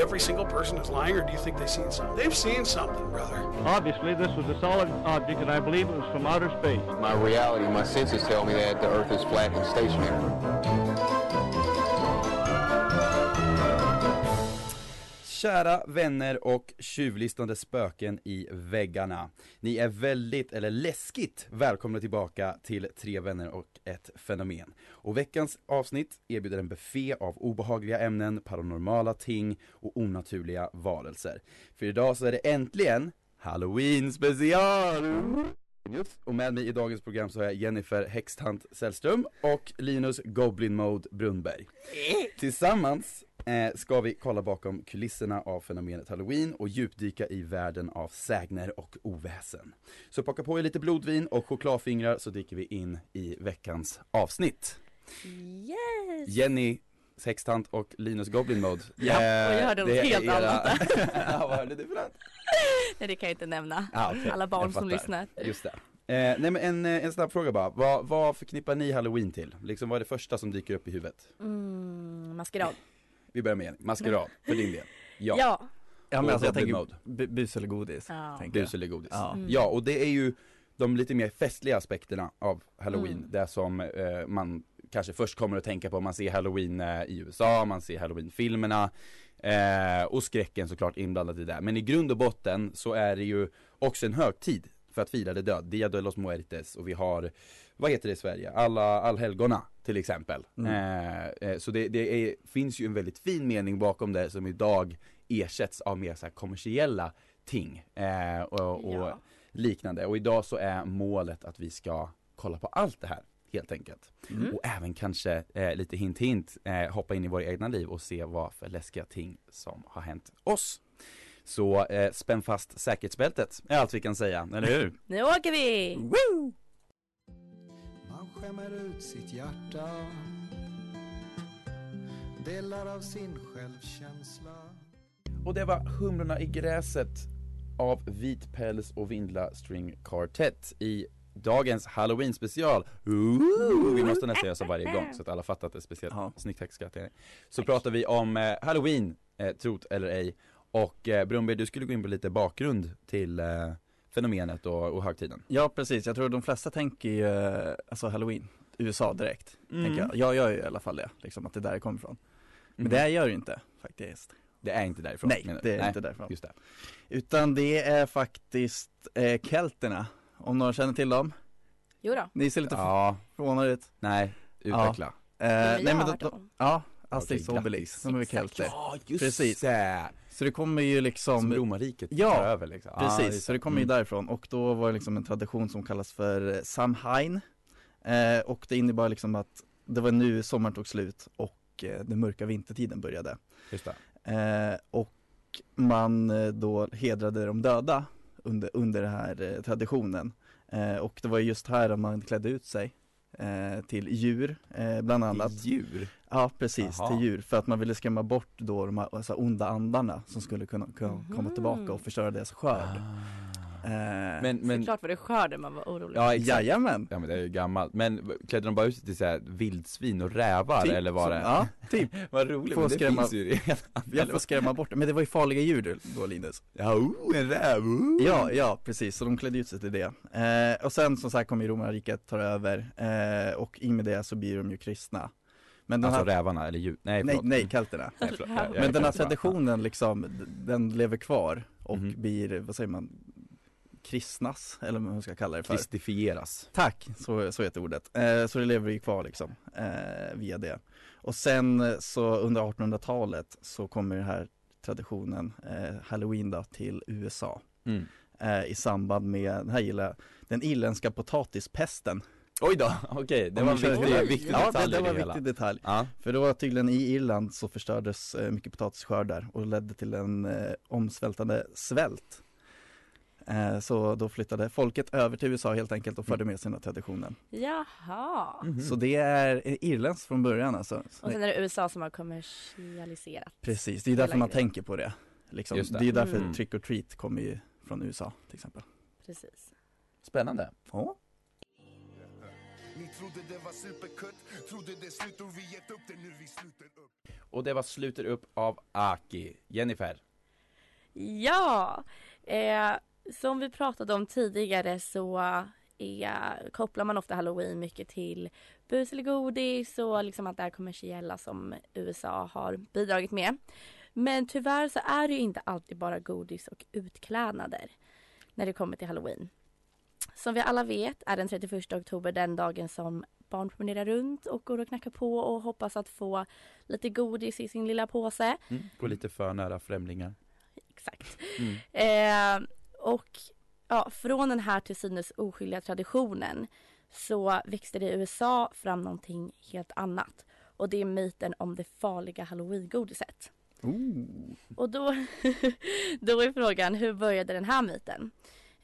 Every single person is lying, or do you think they've seen something? They've seen something, brother. Obviously, this was a solid object, and I believe it was from outer space. My reality, my senses tell me that the Earth is flat and stationary. Kära vänner och tjuvlyssnande spöken i väggarna. Ni är väldigt, eller läskigt, välkomna tillbaka till Tre vänner och ett fenomen. Och veckans avsnitt erbjuder en buffé av obehagliga ämnen, paranormala ting och onaturliga varelser. För idag så är det äntligen Halloween special! Just. Och med mig i dagens program så har jag Jennifer Häxtant Sällström och Linus Goblin Mode Brunnberg. Tillsammans eh, ska vi kolla bakom kulisserna av fenomenet halloween och djupdyka i världen av sägner och oväsen. Så plocka på er lite blodvin och chokladfingrar så dyker vi in i veckans avsnitt. Yes! Jenny Sextant och Linus Goblin Mode. Ja, och jag hörde något det är helt era- annat ja, vad hörde du för något? Nej det kan jag inte nämna. Ah, okej, Alla barn som lyssnar. Just det. Eh, nej men en, eh, en snabb fråga bara, vad, vad förknippar ni halloween till? Liksom vad är det första som dyker upp i huvudet? Mm, maskerad. Vi börjar med Jenny, maskerad, för din del. Ja. Ja. Ja men alltså jag tänker bu- bus eller godis. Ja. Bus eller godis. Ja. Mm. Ja, och det är ju de lite mer festliga aspekterna av halloween. Mm. Det som eh, man kanske först kommer att tänka på man ser halloween eh, i USA, man ser halloween-filmerna. Eh, och skräcken såklart inblandat i det. Men i grund och botten så är det ju också en högtid för att fira det död. Dia de los muertes och vi har, vad heter det i Sverige? Alla allhelgona till exempel. Mm. Eh, eh, så det, det är, finns ju en väldigt fin mening bakom det som idag ersätts av mer så här kommersiella ting. Eh, och, och Ja. liknande. Och idag så är målet att vi ska kolla på allt det här helt enkelt. Mm. Och även kanske eh, lite hint hint eh, hoppa in i våra egna liv och se vad för läskiga ting som har hänt oss. Så eh, spänn fast säkerhetsbältet är allt vi kan säga, eller hur? Nu åker vi! Man skämmer ut sitt hjärta Delar av sin självkänsla Och det var Humlorna i gräset av Vit päls och Vindla String Quartet i dagens Halloween special. Ooh, vi måste nästan göra så varje gång så att alla fattar att det är speciellt. Ja. Snyggt tack skrattar jag. Så pratar vi om eh, Halloween, eh, trot eller ej. Och eh, Brunberg, du skulle gå in på lite bakgrund till eh, fenomenet och, och högtiden. Ja precis, jag tror de flesta tänker ju, eh, alltså halloween, USA direkt. Tänker jag. jag gör ju i alla fall det, liksom att det är där det kommer ifrån. Men Mhm. det gör det ju inte faktiskt. det är inte därifrån. Nej, det är Nej, inte därifrån. Just det. Utan det är faktiskt eh, kelterna, om någon känner till dem. Jo då. Ni ser lite Ja, förvånade ut. nej, utveckla. Eh, men nej men de, de, ja, Asterix och Obelix, grattis. de är väl Exakt. kelter. Ja, just Precis. det! Så det kommer ju Som liksom romarriket Ja, tar över liksom. Ja, Precis, just så det kommer ju Mm. därifrån och då var det liksom en tradition som kallas för eh, Samhain eh, Och det innebar liksom att det var nu sommaren tog slut och eh, den mörka vintertiden började Just det. eh, Och man eh, då hedrade de döda under, under den här eh, traditionen Och det var just här man klädde ut sig till djur bland annat Djur? Ja precis, Jaha. till djur för att man ville skrämma bort då de här alltså, onda andarna som skulle kunna, kunna komma Mhm. tillbaka och förstöra deras skörd Ah. eh, Men, men, Såklart var det skörden man var orolig ja exakt. Jajamän! Ja men det är ju gammalt, men klädde de bara ut sig till såhär vildsvin och rävar Typ eller var det? Ja, typ. Vad roligt, Får men det skrämma- finns ju redan Jag får skrämma bort. Men det var ju farliga djur då Linus. Ja, oh, en räv! Oh. Ja, ja precis. Så de klädde ut sig till det. Eh, och sen som sagt kommer ju romarriket tar över eh, och i med det så blir de ju kristna. Men den Alltså här, rävarna, eller djur, nej nej, förlåt nej. Nej, förlåt. Jag- jag Men den här traditionen liksom, den lever kvar och Mhm. blir, vad säger man, kristnas, eller vad man ska kalla det för. Kristifieras Tack, så, så heter ordet. Eh, så det lever ju kvar liksom, eh, via det. Och sen eh, så under 1800-talet så kommer den här traditionen, eh, halloween då, till USA. mm. Eh, I samband med, den här gillar den irländska potatispesten. Oj då, okej, det Om var en viktig, viktig ja, detalj det, det i var en hela. viktig detalj. Ja, För då tydligen i Irland så förstördes eh, mycket potatisskördar och ledde till en eh, omsvältande svält. Eh, så då flyttade folket över till USA helt enkelt och förde med sina traditioner. Jaha. Mhm. Så det är eh, irländskt från början alltså. Så Och det- sen är det USA som har kommersialiserat. Precis, det är därför man tänker på det. Liksom. Just det. det. är därför Mm. Trick or Treat kommer ju från USA till exempel. Precis. Spännande. Ja. Och det var Sluter upp av Aki. Jennifer. Ja, eh, som vi pratade om tidigare så är, kopplar man ofta halloween mycket till bus eller godis och liksom att det är kommersiella som USA har bidragit med. Men tyvärr så är det ju inte alltid bara godis och utklädnader när det kommer till halloween. Som vi alla vet är den 31 oktober den dagen som barn promenerar runt och går och knackar på och hoppas att få lite godis i sin lilla påse. Mm. Gå lite för nära främlingar. Exakt. Mm. Eh, och ja, från den här till synes oskyldiga traditionen så växte det i USA fram någonting helt annat. Och det är myten om det farliga halloween-godiset. Ooh. Och då, då är frågan, hur började den här myten?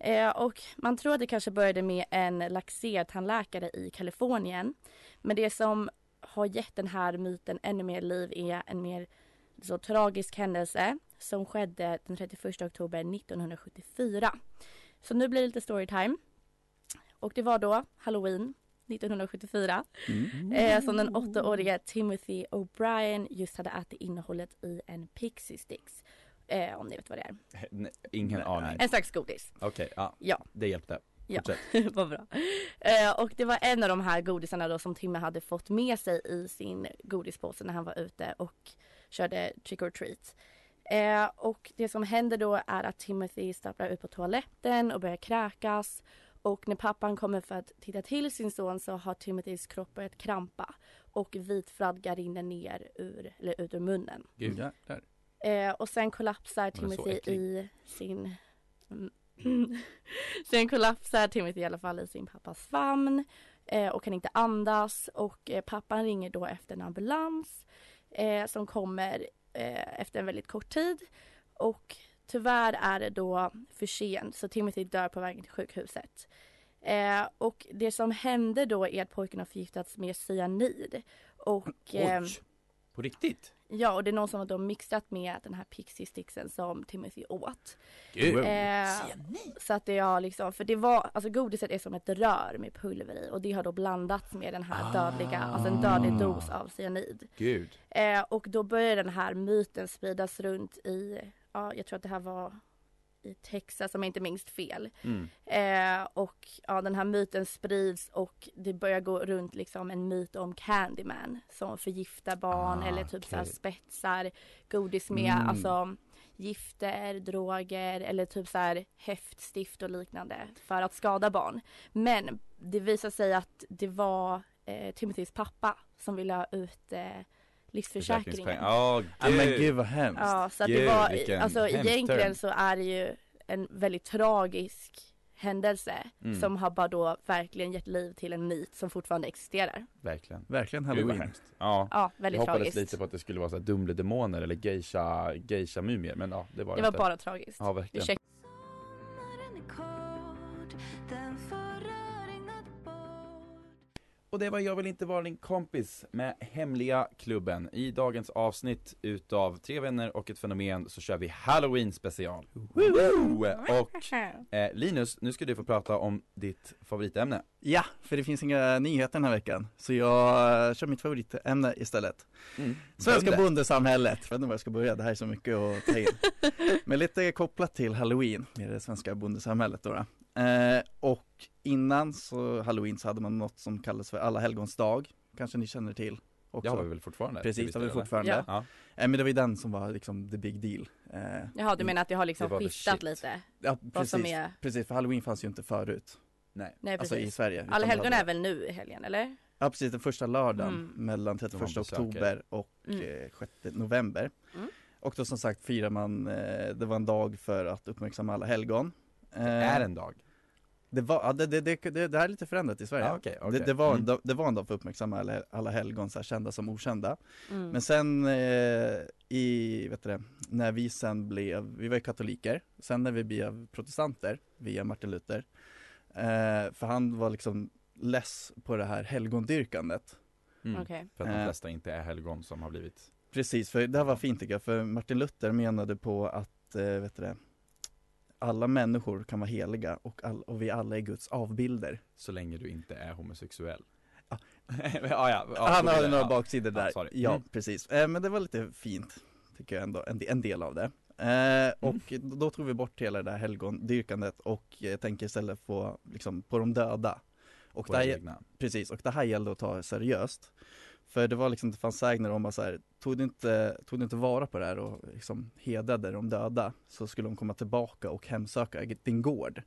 Eh, och man tror att det kanske började med en laxertandläkare i Kalifornien. Men det som har gett den här myten ännu mer liv är en mer så tragisk händelse som skedde den 31 oktober 1974. Så nu blir det lite storytime. Och det var då halloween 1974 Mm. eh, som den åttaåriga Timothy O'Brien just hade ätit innehållet i en Pixie Sticks. Eh, om ni vet vad det är. Ingen aning. En slags godis. Okej, ja. Ja. Det hjälpte. Ja. Vad bra. Eh, och det var en av de här godisarna då som Timmy hade fått med sig i sin godispåse när han var ute och körde trick or treat. Eh, och det som händer då är att Timothy stapplar ut på toaletten och börjar kräkas. Och när pappan kommer för att titta till sin son så har Timothys kropp börjat krampa. Och vit rinner ner ur, eller ut ur munnen. Gud. Jäklar. Eh, och sen kollapsar Timothy i sin... Mm. sen kollapsar Timothy i alla fall i sin pappas famn eh, och kan inte andas och eh, pappan ringer då efter en ambulans eh, som kommer eh, efter en väldigt kort tid och tyvärr är det då för sent så Timothy dör på vägen till sjukhuset. Eh, och det som hände då är att pojken har förgiftats med cyanid. Och, Oj. På riktigt? Ja, och det är någon som har då mixat med den här pixie sticksen som Timothy åt. Gud. Eh, så att det har liksom, för det var, alltså godiset är som ett rör med pulver i och det har då blandats med den här dödliga, alltså en dödlig dos av cyanid. Gud. Eh, och då började den här myten spridas runt i, ja jag tror att det här var i Texas om jag inte minns fel. Mm. Eh, och ja, den här myten sprids och det börjar gå runt liksom en myt om Candyman som förgiftar barn Ah, eller typ så här spetsar godis med Mm. alltså gifter, droger eller typ så här häftstift och liknande för att skada barn. Men det visar sig att det var eh, Timothys pappa som ville ha ut eh, livsförsäkringen. Försäkringspeng- Ja, Ja, men gud. gud vad hemskt. Ja, så att det Gud, var, vilken alltså egentligen term. så är det ju en väldigt tragisk händelse Mm. som har bara då verkligen gett liv till en myt som fortfarande existerar. Verkligen. Verkligen Gud halloween. hemskt. Ja. Ja, Jag väldigt hoppades tragiskt. lite på att det skulle vara så här Dumle-demoner eller geisha, geisha-mumier men ja, det var det det var inte. bara tragiskt. Ja, verkligen. Ursäkta. Och det var Jag vill inte vara din kompis med Hemliga klubben. I dagens avsnitt utav Tre vänner och ett fenomen så kör vi Halloween special. Och eh, Linus, nu ska du få prata om ditt favoritämne. Ja, för det finns inga nyheter den här veckan. Så jag kör mitt favoritämne istället. Mm. Svenska Bönder. bondesamhället. Jag vet inte var jag ska börja, det här är så mycket att ta in. Men lite kopplat till halloween, med det svenska bondesamhället då. då. Eh, och innan så halloween så hade man något som kallades för alla helgons dag. Kanske ni känner till också? Det har vi väl fortfarande? Precis, det har vi fortfarande. Ja. Ja. Eh, men det var ju den som var liksom the big deal. Eh, Jaha, du menar att det har liksom Det skiftat lite? ja, precis, som är... precis, för halloween fanns ju inte förut. Nej. Nej Alltså i precis. Sverige. Alla helgon hade- är väl nu i helgen eller? Ja precis, den första lördagen Mm. mellan 31 De har besökare. oktober och Mm. eh, 6 november. Mm. Och då som sagt firar man, eh, det var en dag för att uppmärksamma alla helgon. Eh, Det är en dag. Det var, ja, det, det, det, det, det här är lite förändrat i Sverige. Ja, okej, okej. Det, det, var, en Mm. dag- det var en dag för att uppmärksamma alla, alla helgon, så här, kända som okända. Mm. Men sen eh, i, vet du när vi sen blev, vi var ju katoliker, sen när vi blev protestanter via Martin Luther, eh, för han var liksom less på det här helgondyrkandet. Mm. Okej. För att de Eh. flesta inte är helgon som har blivit Precis, för det här var fint tycker jag, för Martin Luther menade på att, eh, vet du det, alla människor kan vara heliga och, all, och vi alla är Guds avbilder. så länge du inte är homosexuell. Ja. ja, ja, ja, Han har några baksidor där. sorry. Ja, Mm. precis. Eh, men det var lite fint, tycker jag ändå, en, en del av det. Mm. Eh, och då tog vi bort hela det där helgondyrkandet och eh, tänker istället på, liksom, på de döda. Och Våra det här, egna. precis, och det här gällde att ta seriöst. För det var liksom, det fanns sägner om att så här, tog du inte, tog du inte vara på det här och liksom hedrade de döda så skulle de komma tillbaka och hemsöka din gård.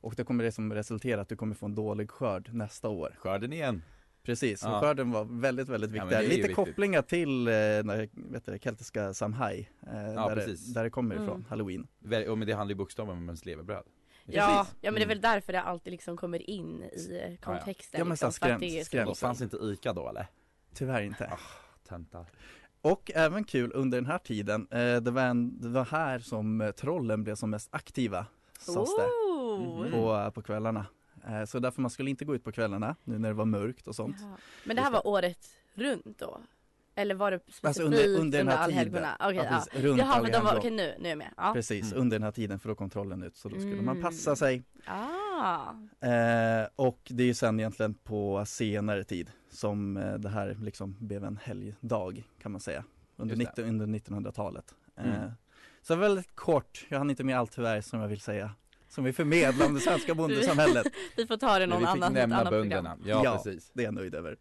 Och det kommer det som resultera att du kommer få en dålig skörd nästa år. Skörden igen. Precis, och Ja. skörden var väldigt, väldigt Ja, viktig. ju Lite viktigt. kopplingar till eh, när, vet du, keltiska Samhai, eh, där, precis. det, där det kommer ifrån, Mm. halloween. Och men det handlar ju bokstavligen om ens levebröd. Ja, Precis. ja men det är Mm. väl därför det alltid liksom kommer in i kontexten Ja, men liksom, skräms- att det är så skräms. Då viktigt. fanns inte ICA då eller? Tyvärr inte. Töntar. Och även kul under den här tiden, eh, det, var en, det var här som eh, trollen blev som mest aktiva, sades det! Mhm. på, på kvällarna. Eh, så därför man skulle inte gå ut på kvällarna, nu när det var mörkt och sånt. Jaha. Men det här var året runt då? Eller var det specifikt Alltså under, under den här tiden. Okej, Ja, ja. runt Jaha men de var, okej nu, nu är jag med. Ja. Precis, Mm. under den här tiden för då kom trollen ut så då skulle man Mm. passa sig. Ah. Eh, och det är ju sen egentligen på senare tid som eh, det här liksom blev en helgdag kan man säga. Under, Just det. 19, under 1900-talet. Eh, Mm. Så väldigt kort, jag hann inte med allt tyvärr som jag vill säga. Som vi förmedlar om det svenska bondesamhället. Vi får ta det någon vi fick annan, nämna annat bönderna. program. Ja, Ja. precis. Det är jag nöjd över.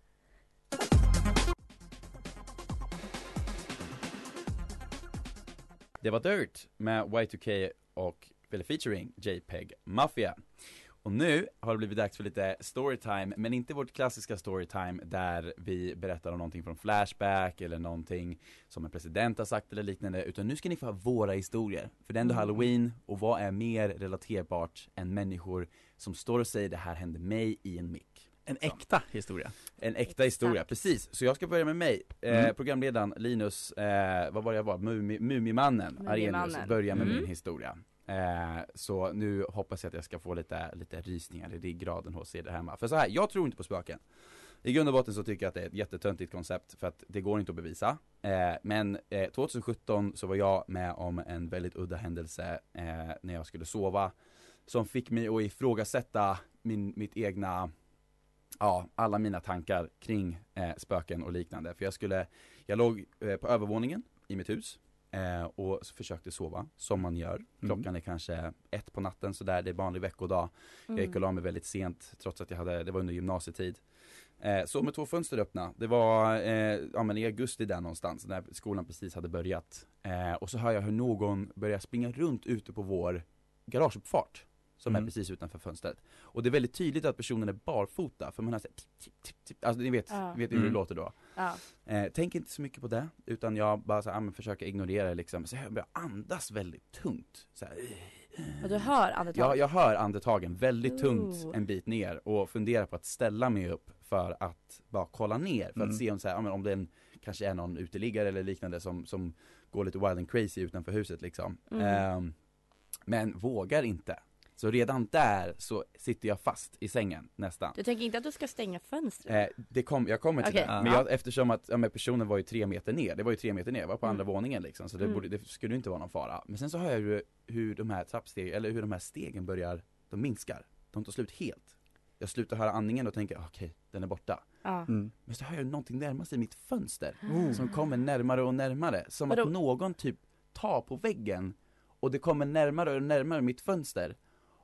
Det var Dirt med Y2K och eller featuring JPEG Mafia. Och nu har det blivit dags för lite storytime, men inte vårt klassiska storytime där vi berättar om någonting från Flashback eller någonting som en president har sagt eller liknande, utan nu ska ni få ha våra historier. För det är ändå Mm. halloween, och vad är mer relaterbart än människor som står och säger det här hände mig i en mick. En Så. äkta historia. En äkta historia, precis. Så jag ska börja med mig. Eh, Mm. programledaren Linus, eh, vad var det jag var? Mumi, Mumimannen, Arrhenius, börjar med Mm. min historia. Eh, så nu hoppas jag att jag ska få lite, lite rysningar i ryggraden hos er där hemma. För så här, jag tror inte på spöken. I grund och botten så tycker jag att det är ett jättetöntigt koncept för att det går inte att bevisa. Eh, men eh, 2017 så var jag med om en väldigt udda händelse eh, när jag skulle sova. Som fick mig att ifrågasätta min, mitt egna ja, alla mina tankar kring eh, spöken och liknande. För jag skulle, jag låg eh, på övervåningen i mitt hus eh, och försökte sova, som man gör. Klockan är kanske ett på natten sådär, det är vanlig veckodag. Jag gick och la mig väldigt sent trots att jag hade, det var under gymnasietid. Eh, så med två fönster öppna, det var eh, ja, men i augusti där någonstans när skolan precis hade börjat. Eh, och så hör jag hur någon börjar springa runt ute på vår garageuppfart. Som Mm. är precis utanför fönstret. Och det är väldigt tydligt att personen är barfota för man har såhär tipp, tipp, tipp, tipp. Alltså ni vet, Ja. ni vet hur det Mm. låter då. Ja. Eh, tänk inte så mycket på det, utan jag bara så här, ja, försöker ignorera det liksom. Så jag börjar andas väldigt tungt. Så här, Och du hör andetag? jag, jag hör andetagen väldigt tungt Ooh. en bit ner och funderar på att ställa mig upp för att bara kolla ner för Mm. att se om, så här, ja, om det är en, kanske är någon uteliggare eller liknande som, som går lite wild and crazy utanför huset liksom. Mm. Ehm, men vågar inte. Så redan där så sitter jag fast i sängen nästan. Du tänker inte att du ska stänga fönstret? Eh, det kom, jag kommer till Okej. det, men jag, eftersom att ja, men personen var ju tre meter ner, det var ju tre meter ner, jag var på Mm. andra våningen liksom så det, Mm. borde, det skulle inte vara någon fara. Men sen så hör jag ju hur de här trappstegen, eller hur de här stegen börjar, de minskar. De tar slut helt. Jag slutar höra andningen och tänker, okej, den är borta. Ja. Mm. Men så hör jag någonting närma sig mitt fönster, Oh. som kommer närmare och närmare. Som Vadå? att någon typ tar på väggen, och det kommer närmare och närmare mitt fönster.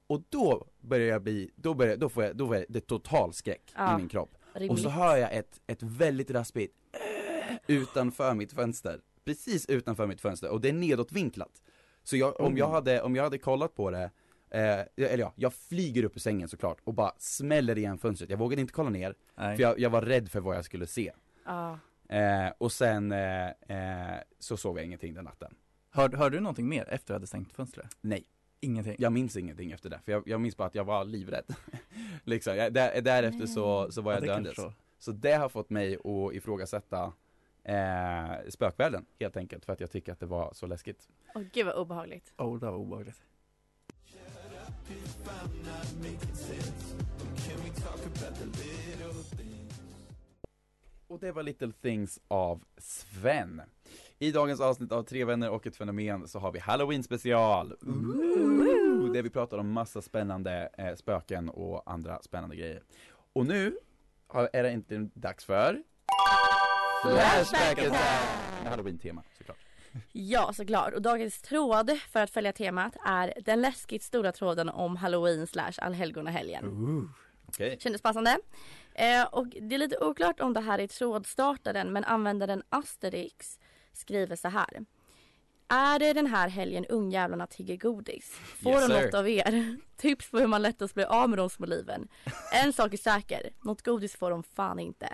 Och då börjar jag bli, då, börjar, då får jag, då får jag det total skräck Ja. i min kropp. Och Rimligt. så hör jag ett, ett väldigt raspigt äh, utanför mitt fönster. Precis utanför mitt fönster och det är nedåtvinklat. Så jag, om, jag hade, om jag hade kollat på det, eh, eller ja, jag flyger upp ur sängen såklart och bara smäller igen fönstret. Jag vågade inte kolla ner, Nej. för jag, jag var rädd för vad jag skulle se. Ja. Eh, och sen eh, eh, så såg jag ingenting den natten. Hör, hörde du någonting mer efter du hade stängt fönstret? Nej. Ingenting. Jag minns ingenting efter det, för jag, jag minns bara att jag var livrädd. liksom, jag, där, därefter så, så var jag Ja, döendes. Så det har fått mig att ifrågasätta eh, spökvärlden helt enkelt, för att jag tycker att det var så läskigt. Åh gud vad obehagligt. Oh, det var obehagligt. Och det var Little Things av Sven. I dagens avsnitt av Tre vänner och ett fenomen så har vi Halloween special. Ooh, där vi pratar om massa spännande eh, spöken och andra spännande grejer. Och nu har- är det inte dags för Flashback Attack! Med Halloween-tema såklart. Ja, såklart. Och dagens tråd för att följa temat är den läskigt stora tråden om halloween slash allhelgonahelgen. Okej. Kändes passande. Eh, och det är lite oklart om det här är trådstartaren men användaren Asterix skriver så här. Är det den här helgen ungjävlarna tigger godis? Får Yes, de något av er? Tips på hur man lättast blir av med de små liven. En sak är säker, något godis får de fan inte.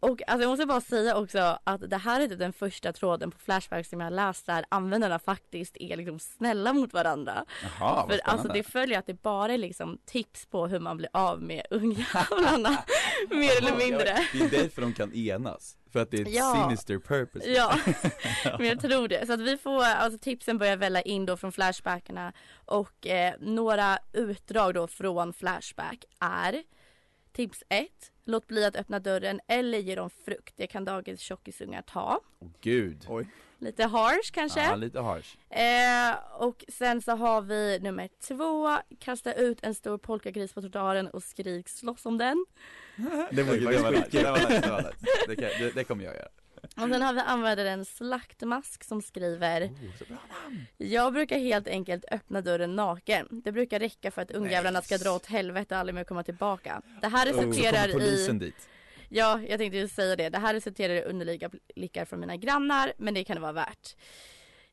Och alltså jag måste bara säga också att det här är typ den första tråden på Flashback som jag läst där användarna faktiskt är liksom snälla mot varandra. Jaha, För alltså det följer att det bara är liksom tips på hur man blir av med ungjävlarna. mer eller mindre. Det är därför de kan enas. För att det är ett Ja. sinister purpose. Ja, men jag tror det. Så att vi får, alltså tipsen börjar välla in då från Flashbackarna och eh, några utdrag då från Flashback är Tips 1. Låt bli att öppna dörren eller ge dem frukt. Det kan dagens tjockisungar ta. Åh gud. Oj. Lite harsh kanske. Ja, lite harsh. Eh, och sen så har vi nummer två. Kasta ut en stor polkagris på trottoaren och skrik slåss om den. Det var det, var nice, det skitkul. var nice, det var nice. Det, kan, det, det kommer jag göra. Och sen har vi användaren Slaktmask som skriver Oh, så bra namn. Jag brukar helt enkelt öppna dörren naken. Det brukar räcka för att ungjävlarna ska dra åt helvete och aldrig mer komma tillbaka. Det här Oh, resulterar polisen i... dit. Ja, jag tänkte ju säga det. Det här resulterar i underliga blickar från mina grannar, men det kan det vara värt.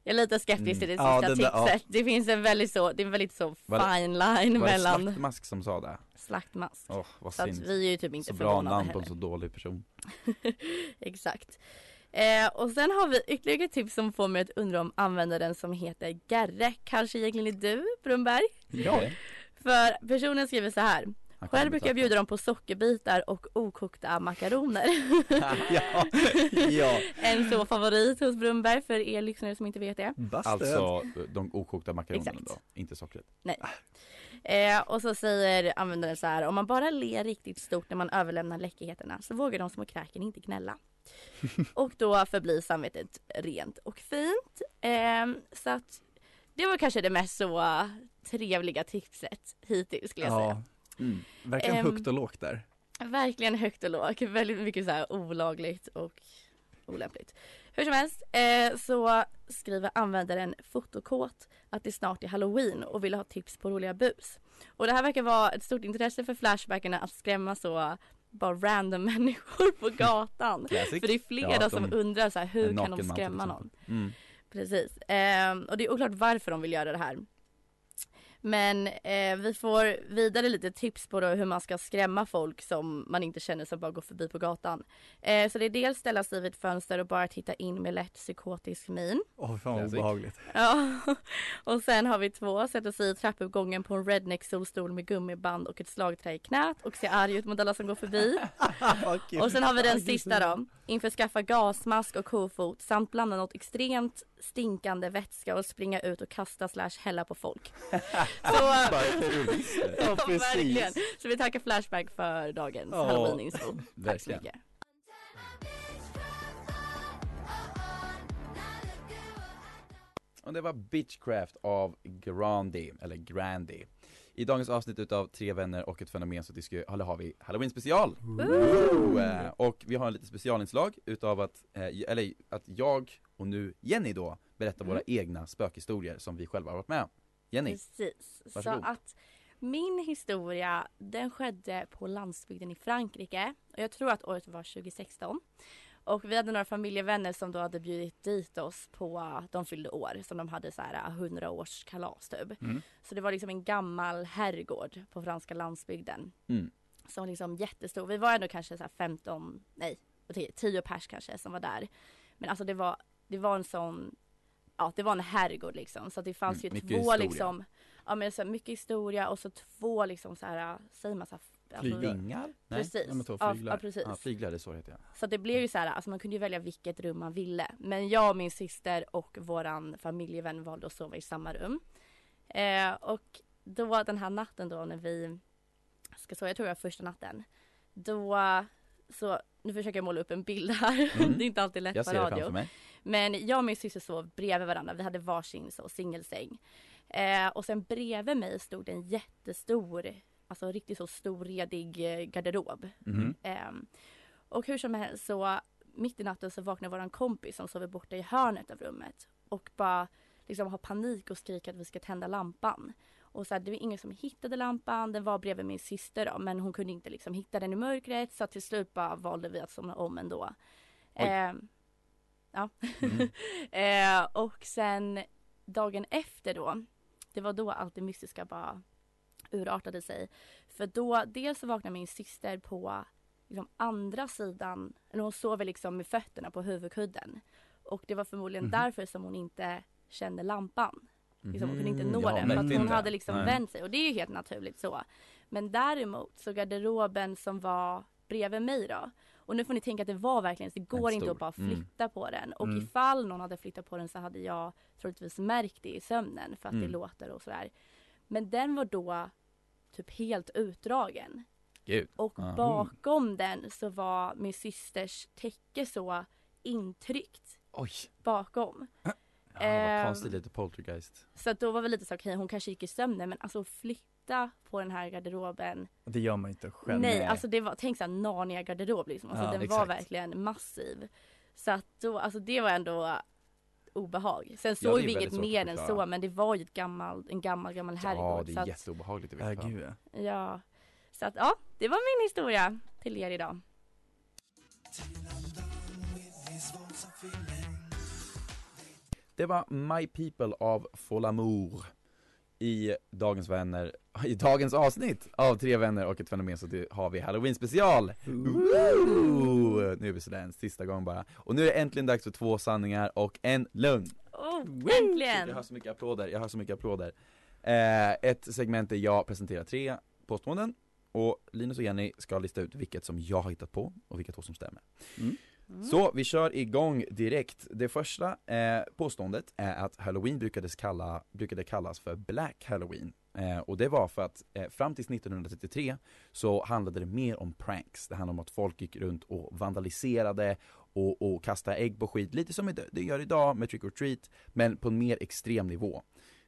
Jag är lite skeptisk till det Mm. Ja, sista där- ja. tipset. Det finns en väldigt så, det är en väldigt så Var det- fine line Var det mellan Slaktmask som sa det? slaktmask. Åh, vad Så att vi är ju typ inte Så bra förvånade namn på en så dålig person. Exakt. Eh, och sen har vi ytterligare ett tips som får mig att undra om användaren som heter Gerre. Kanske egentligen är du, Brunberg? Ja. För personen skriver så här. Själv brukar jag bjuda dem på sockerbitar och okokta makaroner. ja, ja. en så favorit hos Brunberg för er lyssnare som inte vet det. Busted. Alltså de okokta makaronerna Exakt. då, inte sockret. Eh, och så säger användaren så här. Om man bara ler riktigt stort när man överlämnar läckerheterna så vågar de små kräken inte gnälla. och då förblir samvetet rent och fint. Eh, så att det var kanske det mest så trevliga tipset hittills skulle jag säga. Ja, Mm. verkligen Ehm, högt och lågt där. Verkligen högt och lågt. Väldigt mycket så här olagligt och olämpligt. Hur som helst eh, så skriver användaren fotokåt att det snart är halloween och vill ha tips på roliga bus. Och det här verkar vara ett stort intresse för Flashbackarna att skrämma så bara random människor på gatan. För det är flera Ja, de- som undrar så här, hur kan de skrämma någon? Mm. Precis. Ehm, och det är oklart varför de vill göra det här. Men eh, vi får vidare lite tips på då hur man ska skrämma folk som man inte känner som bara går förbi på gatan. Eh, så det är dels ställa sig vid ett fönster och bara titta in med lätt psykotisk min. Åh fan vad obehagligt. Ja. Och sen har vi två, sätta sig i trappuppgången på en redneck solstol med gummiband och ett slagträ i knät och se arg ut mot alla som går förbi. Och sen har vi den sista då. Inför skaffa gasmask och kofot samt blanda något extremt stinkande vätska och springa ut och kasta slash hälla på folk. Så. Ja, verkligen. Så vi tackar Flashback för dagens Ja, halloween-info. Tack så mycket. Och det var Bitchcraft av Grandi, eller Grandy. I dagens avsnitt utav Tre vänner och ett fenomen så diskuterar, har vi Halloween special! Eh, Och vi har en lite specialinslag utav att, eh, eller att jag och nu Jenny då berättar våra egna spökhistorier som vi själva har varit med om. Jenny, Precis. Så Varsågod. att min historia den skedde på landsbygden i Frankrike. Och jag tror att året var 2016. Och vi hade några familjevänner som då hade bjudit dit oss på, de fyllde år, som de hade så här 100 års kalas typ. Mm. Så det var liksom en gammal herrgård på franska landsbygden. Mm. Som liksom jättestor. Vi var ändå kanske så här 15, nej, vad tycker jag, 10 pers kanske som var där. Men alltså det var, det var en sån ja det var en herrgård liksom så det fanns Mm, ju två historia. liksom, ja men så mycket historia och så två liksom så här, säger man så här, alltså- Vingar? Nej? Precis. Ja, flyglar. ja, precis. Ja, flyglar, det så heter. Så det blev ju så här, alltså man kunde ju välja vilket rum man ville. Men jag och min syster och våran familjevän valde att sova i samma rum. Eh, och då den här natten då när vi ska sova, jag tror det var första natten. Då, så nu försöker jag måla upp en bild här. Mm. det är inte alltid lätt Jag på radio. Men jag och min syster sov bredvid varandra. Vi hade varsin så singelsäng. Eh, och sen bredvid mig stod en jättestor, alltså riktigt så stor redig eh, garderob. Mhm. Ehm, och hur som helst så mitt i natten så vaknar våran kompis som sover borta i hörnet av rummet och bara liksom har panik och skriker att vi ska tända lampan. Och så här, det var ingen som hittade lampan, den var bredvid min syster då men hon kunde inte liksom hitta den i mörkret så till slut bara valde vi att somna om ändå. Ehm, ja. Mm. eh, och sen dagen efter då, det var då allt det mystiska bara urartade sig. För då, dels så vaknade min syster på liksom andra sidan, eller hon sover liksom med fötterna på huvudkudden. Och det var förmodligen Mhm. därför som hon inte kände lampan. Liksom, hon kunde inte Mhm, nå ja, den för att hon inte. hade liksom Nej. vänt sig och det är ju helt naturligt så. Men däremot så garderoben som var bredvid mig då. Och nu får ni tänka att det var verkligen, det går inte att bara Mm. flytta på den. Och Mm. ifall någon hade flyttat på den så hade jag troligtvis märkt det i sömnen för att det Mm. låter och sådär. Men den var då typ helt utdragen. Gud. Och Ja. bakom den så var min systers täcke så intryckt Oj. bakom. Ja, Ehm. vad konstigt, lite poltergeist. Så att då var vi lite så okej hon kanske gick i sömnen men alltså flytta på den här garderoben. Det gör man inte själv. Nej, alltså det var, tänk såhär Narnia garderob liksom. Alltså Ja, den var exakt. verkligen massiv. Så att då, alltså det var ändå obehag. Sen Ja, såg det vi inget mer att än så men det var ju ett gammal, en gammal gammal Ja, herrgård. det så är att, jätteobehagligt i Ja, vilket fall. gud ja. ja. Så att ja, det var min historia till er idag. Det var My People av Folamour i Dagens Vänner, i dagens avsnitt av Tre Vänner och ett fenomen så har vi Halloween special! Ooh, nu är vi sådär en sista gång bara. Och nu är det äntligen dags för två sanningar och en lögn. Oh, Jag äntligen! har så mycket applåder, jag har så mycket applåder. Eh, ett segment där jag presenterar tre påståenden och Linus och Jenny ska lista ut vilket som jag har hittat på och vilka två som stämmer. Mm. Mm. Så vi kör igång direkt. Det första eh, påståendet är att halloween kalla, brukade kallas för black halloween. Eh, och det var för att eh, fram till 1933 så handlade det mer om pranks. Det handlade om att folk gick runt och vandaliserade och, och kastade ägg på skit, lite som det gör idag med trick or treat, men på en mer extrem nivå.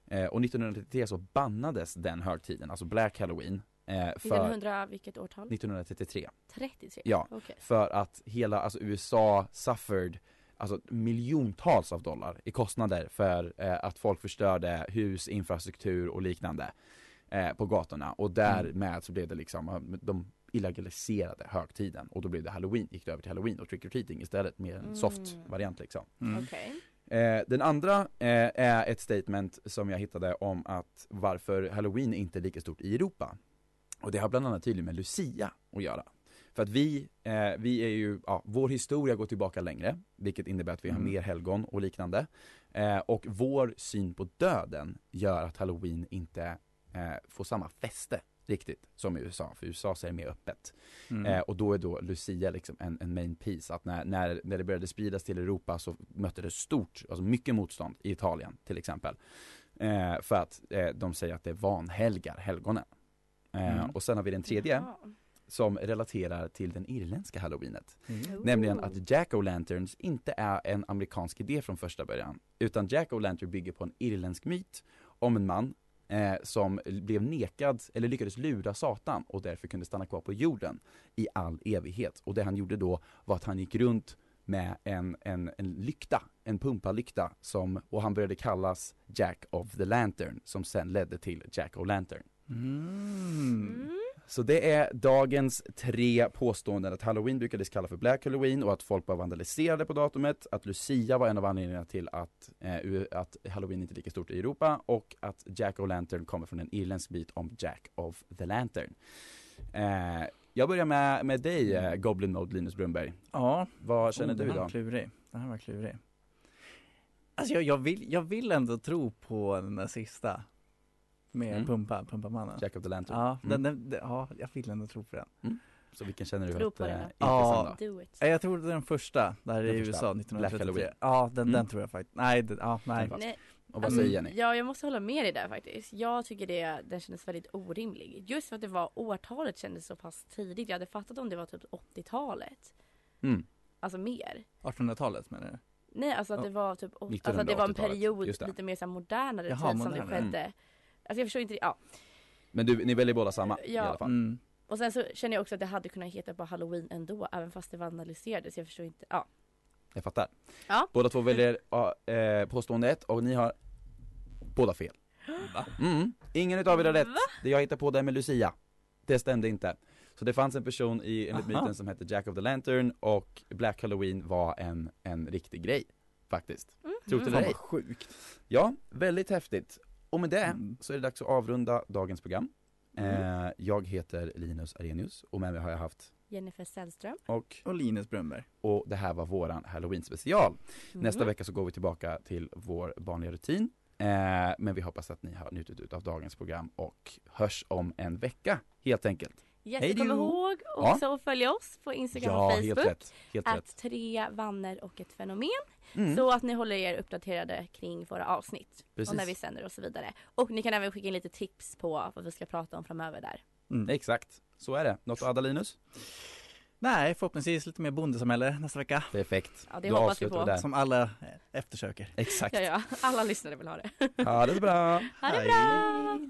Eh, och 1933 så bannades den högtiden, alltså black halloween, eh, för 1900, vilket årtal? 1933. 33? Ja. Okej. För att hela, alltså USA suffered Alltså miljontals av dollar i kostnader för eh, att folk förstörde hus, infrastruktur och liknande eh, på gatorna och därmed så blev det liksom, de illegaliserade högtiden och då blev det halloween, gick det över till halloween och trick or treating istället med en soft Mm. variant liksom. Mm. Okej. Eh, den andra eh, är ett statement som jag hittade om att varför halloween inte är lika stort i Europa. Och det har bland annat tydligen med Lucia att göra. För att vi, eh, vi är ju, ja, vår historia går tillbaka längre, vilket innebär att vi har Mm. mer helgon och liknande. Eh, och vår syn på döden gör att halloween inte eh, får samma fäste riktigt som i USA, för USA så är det mer öppet. Mm. Eh, och då är då Lucia liksom en, en main piece, att när, när, när det började spridas till Europa så mötte det stort, alltså mycket motstånd i Italien till exempel. Eh, för att eh, de säger att det vanhelgar helgonen. Eh, Mm. Och sen har vi den tredje Jaha. som relaterar till den irländska halloweenet. Mm. Nämligen att Jack-O-Lanterns inte är en amerikansk idé från första början. Utan Jack-O-Lantern bygger på en irländsk myt om en man eh, som blev nekad, eller lyckades lura Satan och därför kunde stanna kvar på jorden i all evighet. Och det han gjorde då var att han gick runt med en, en, en lykta, en pumpalykta som, och han började kallas Jack of the Lantern som sen ledde till Jack-O-Lantern. Mm. Mm. Så det är dagens tre påståenden att halloween brukades kalla för black halloween och att folk bara vandaliserade på datumet, att lucia var en av anledningarna till att, eh, att halloween inte är lika stort i Europa och att Jack o' Lantern kommer från en irländsk bit om Jack of the Lantern. Eh, jag börjar med, med dig eh, Goblin Mode Linus Brunberg. Ja, Vad känner oh, du den här idag? var klurig. Den här var klurig. Alltså jag, jag, vill, jag vill ändå tro på den där sista Med Mm. Pumpa, Pumpamannen Jack of the Lantern. Ja, Mm. den, den, den, ja, jag vill ändå tro på den Så vilken känner du Tro att på eh, den är då. intressant då? Do it. Eh, Jag tror det är den första, där Den i första. USA Black 1933 Halloween. Ja, den, Mm. den tror jag faktiskt, nej, det, ja, nej Den Nej, Och vad Mm. säger Jenny? Ja, jag måste hålla med dig där faktiskt. Jag tycker det, den kändes väldigt orimlig. Just för att det var årtalet kändes så pass tidigt. Jag hade fattat om det var typ 80-talet. Mm. Alltså mer. 1800-talet menar du? Nej, alltså att Ja. det var typ, alltså att det var en 1980-talet, period det. lite mer så här modernare Jaha, tid som det skedde. Alltså jag förstår inte, ja. Men du, ni väljer båda samma i Ja. alla fall? Mm. Och sen så känner jag också att det hade kunnat heta bara halloween ändå, även fast det vandaliserades. Jag förstår inte, ja. Jag fattar. Ja. Båda två väljer ja, eh, påstående ett och ni har båda fel. Va? Mm. Ingen utav er har rätt. Det jag hittade på det med Lucia. Det stämde inte. Så det fanns en person i, enligt myten som hette Jack of the Lantern och Black Halloween var en, en riktig grej. Faktiskt. Tro det eller ej. sjukt Ja, väldigt häftigt. Och med det Mm. så är det dags att avrunda dagens program. Eh, jag heter Linus Arrhenius och med mig har jag haft Jennifer Sällström. och, Och Linus Brunnberg och det här var våran halloween special. Nästa Mm. vecka så går vi tillbaka till vår vanliga rutin. Eh, men vi hoppas att ni har njutit ut av dagens program och hörs om en vecka helt enkelt. Yes, Hej kom ihåg Ja. också att följa oss på Instagram ja, och helt Facebook. rätt. Helt Att rätt. tre vanner och ett fenomen. Mm. Så att ni håller er uppdaterade kring våra avsnitt. Precis. Och när vi sänder och så vidare. Och ni kan även skicka in lite tips på vad vi ska prata om framöver där. mm. Exakt, så är det. Något att adda Linus? Nej, förhoppningsvis lite mer bondesamhälle nästa vecka Perfekt. Ja, det Då hoppas vi på. där. Som alla eh, eftersöker Exakt. Ja, ja. Alla lyssnare vill ha det. Ha det bra. Ha det Hej.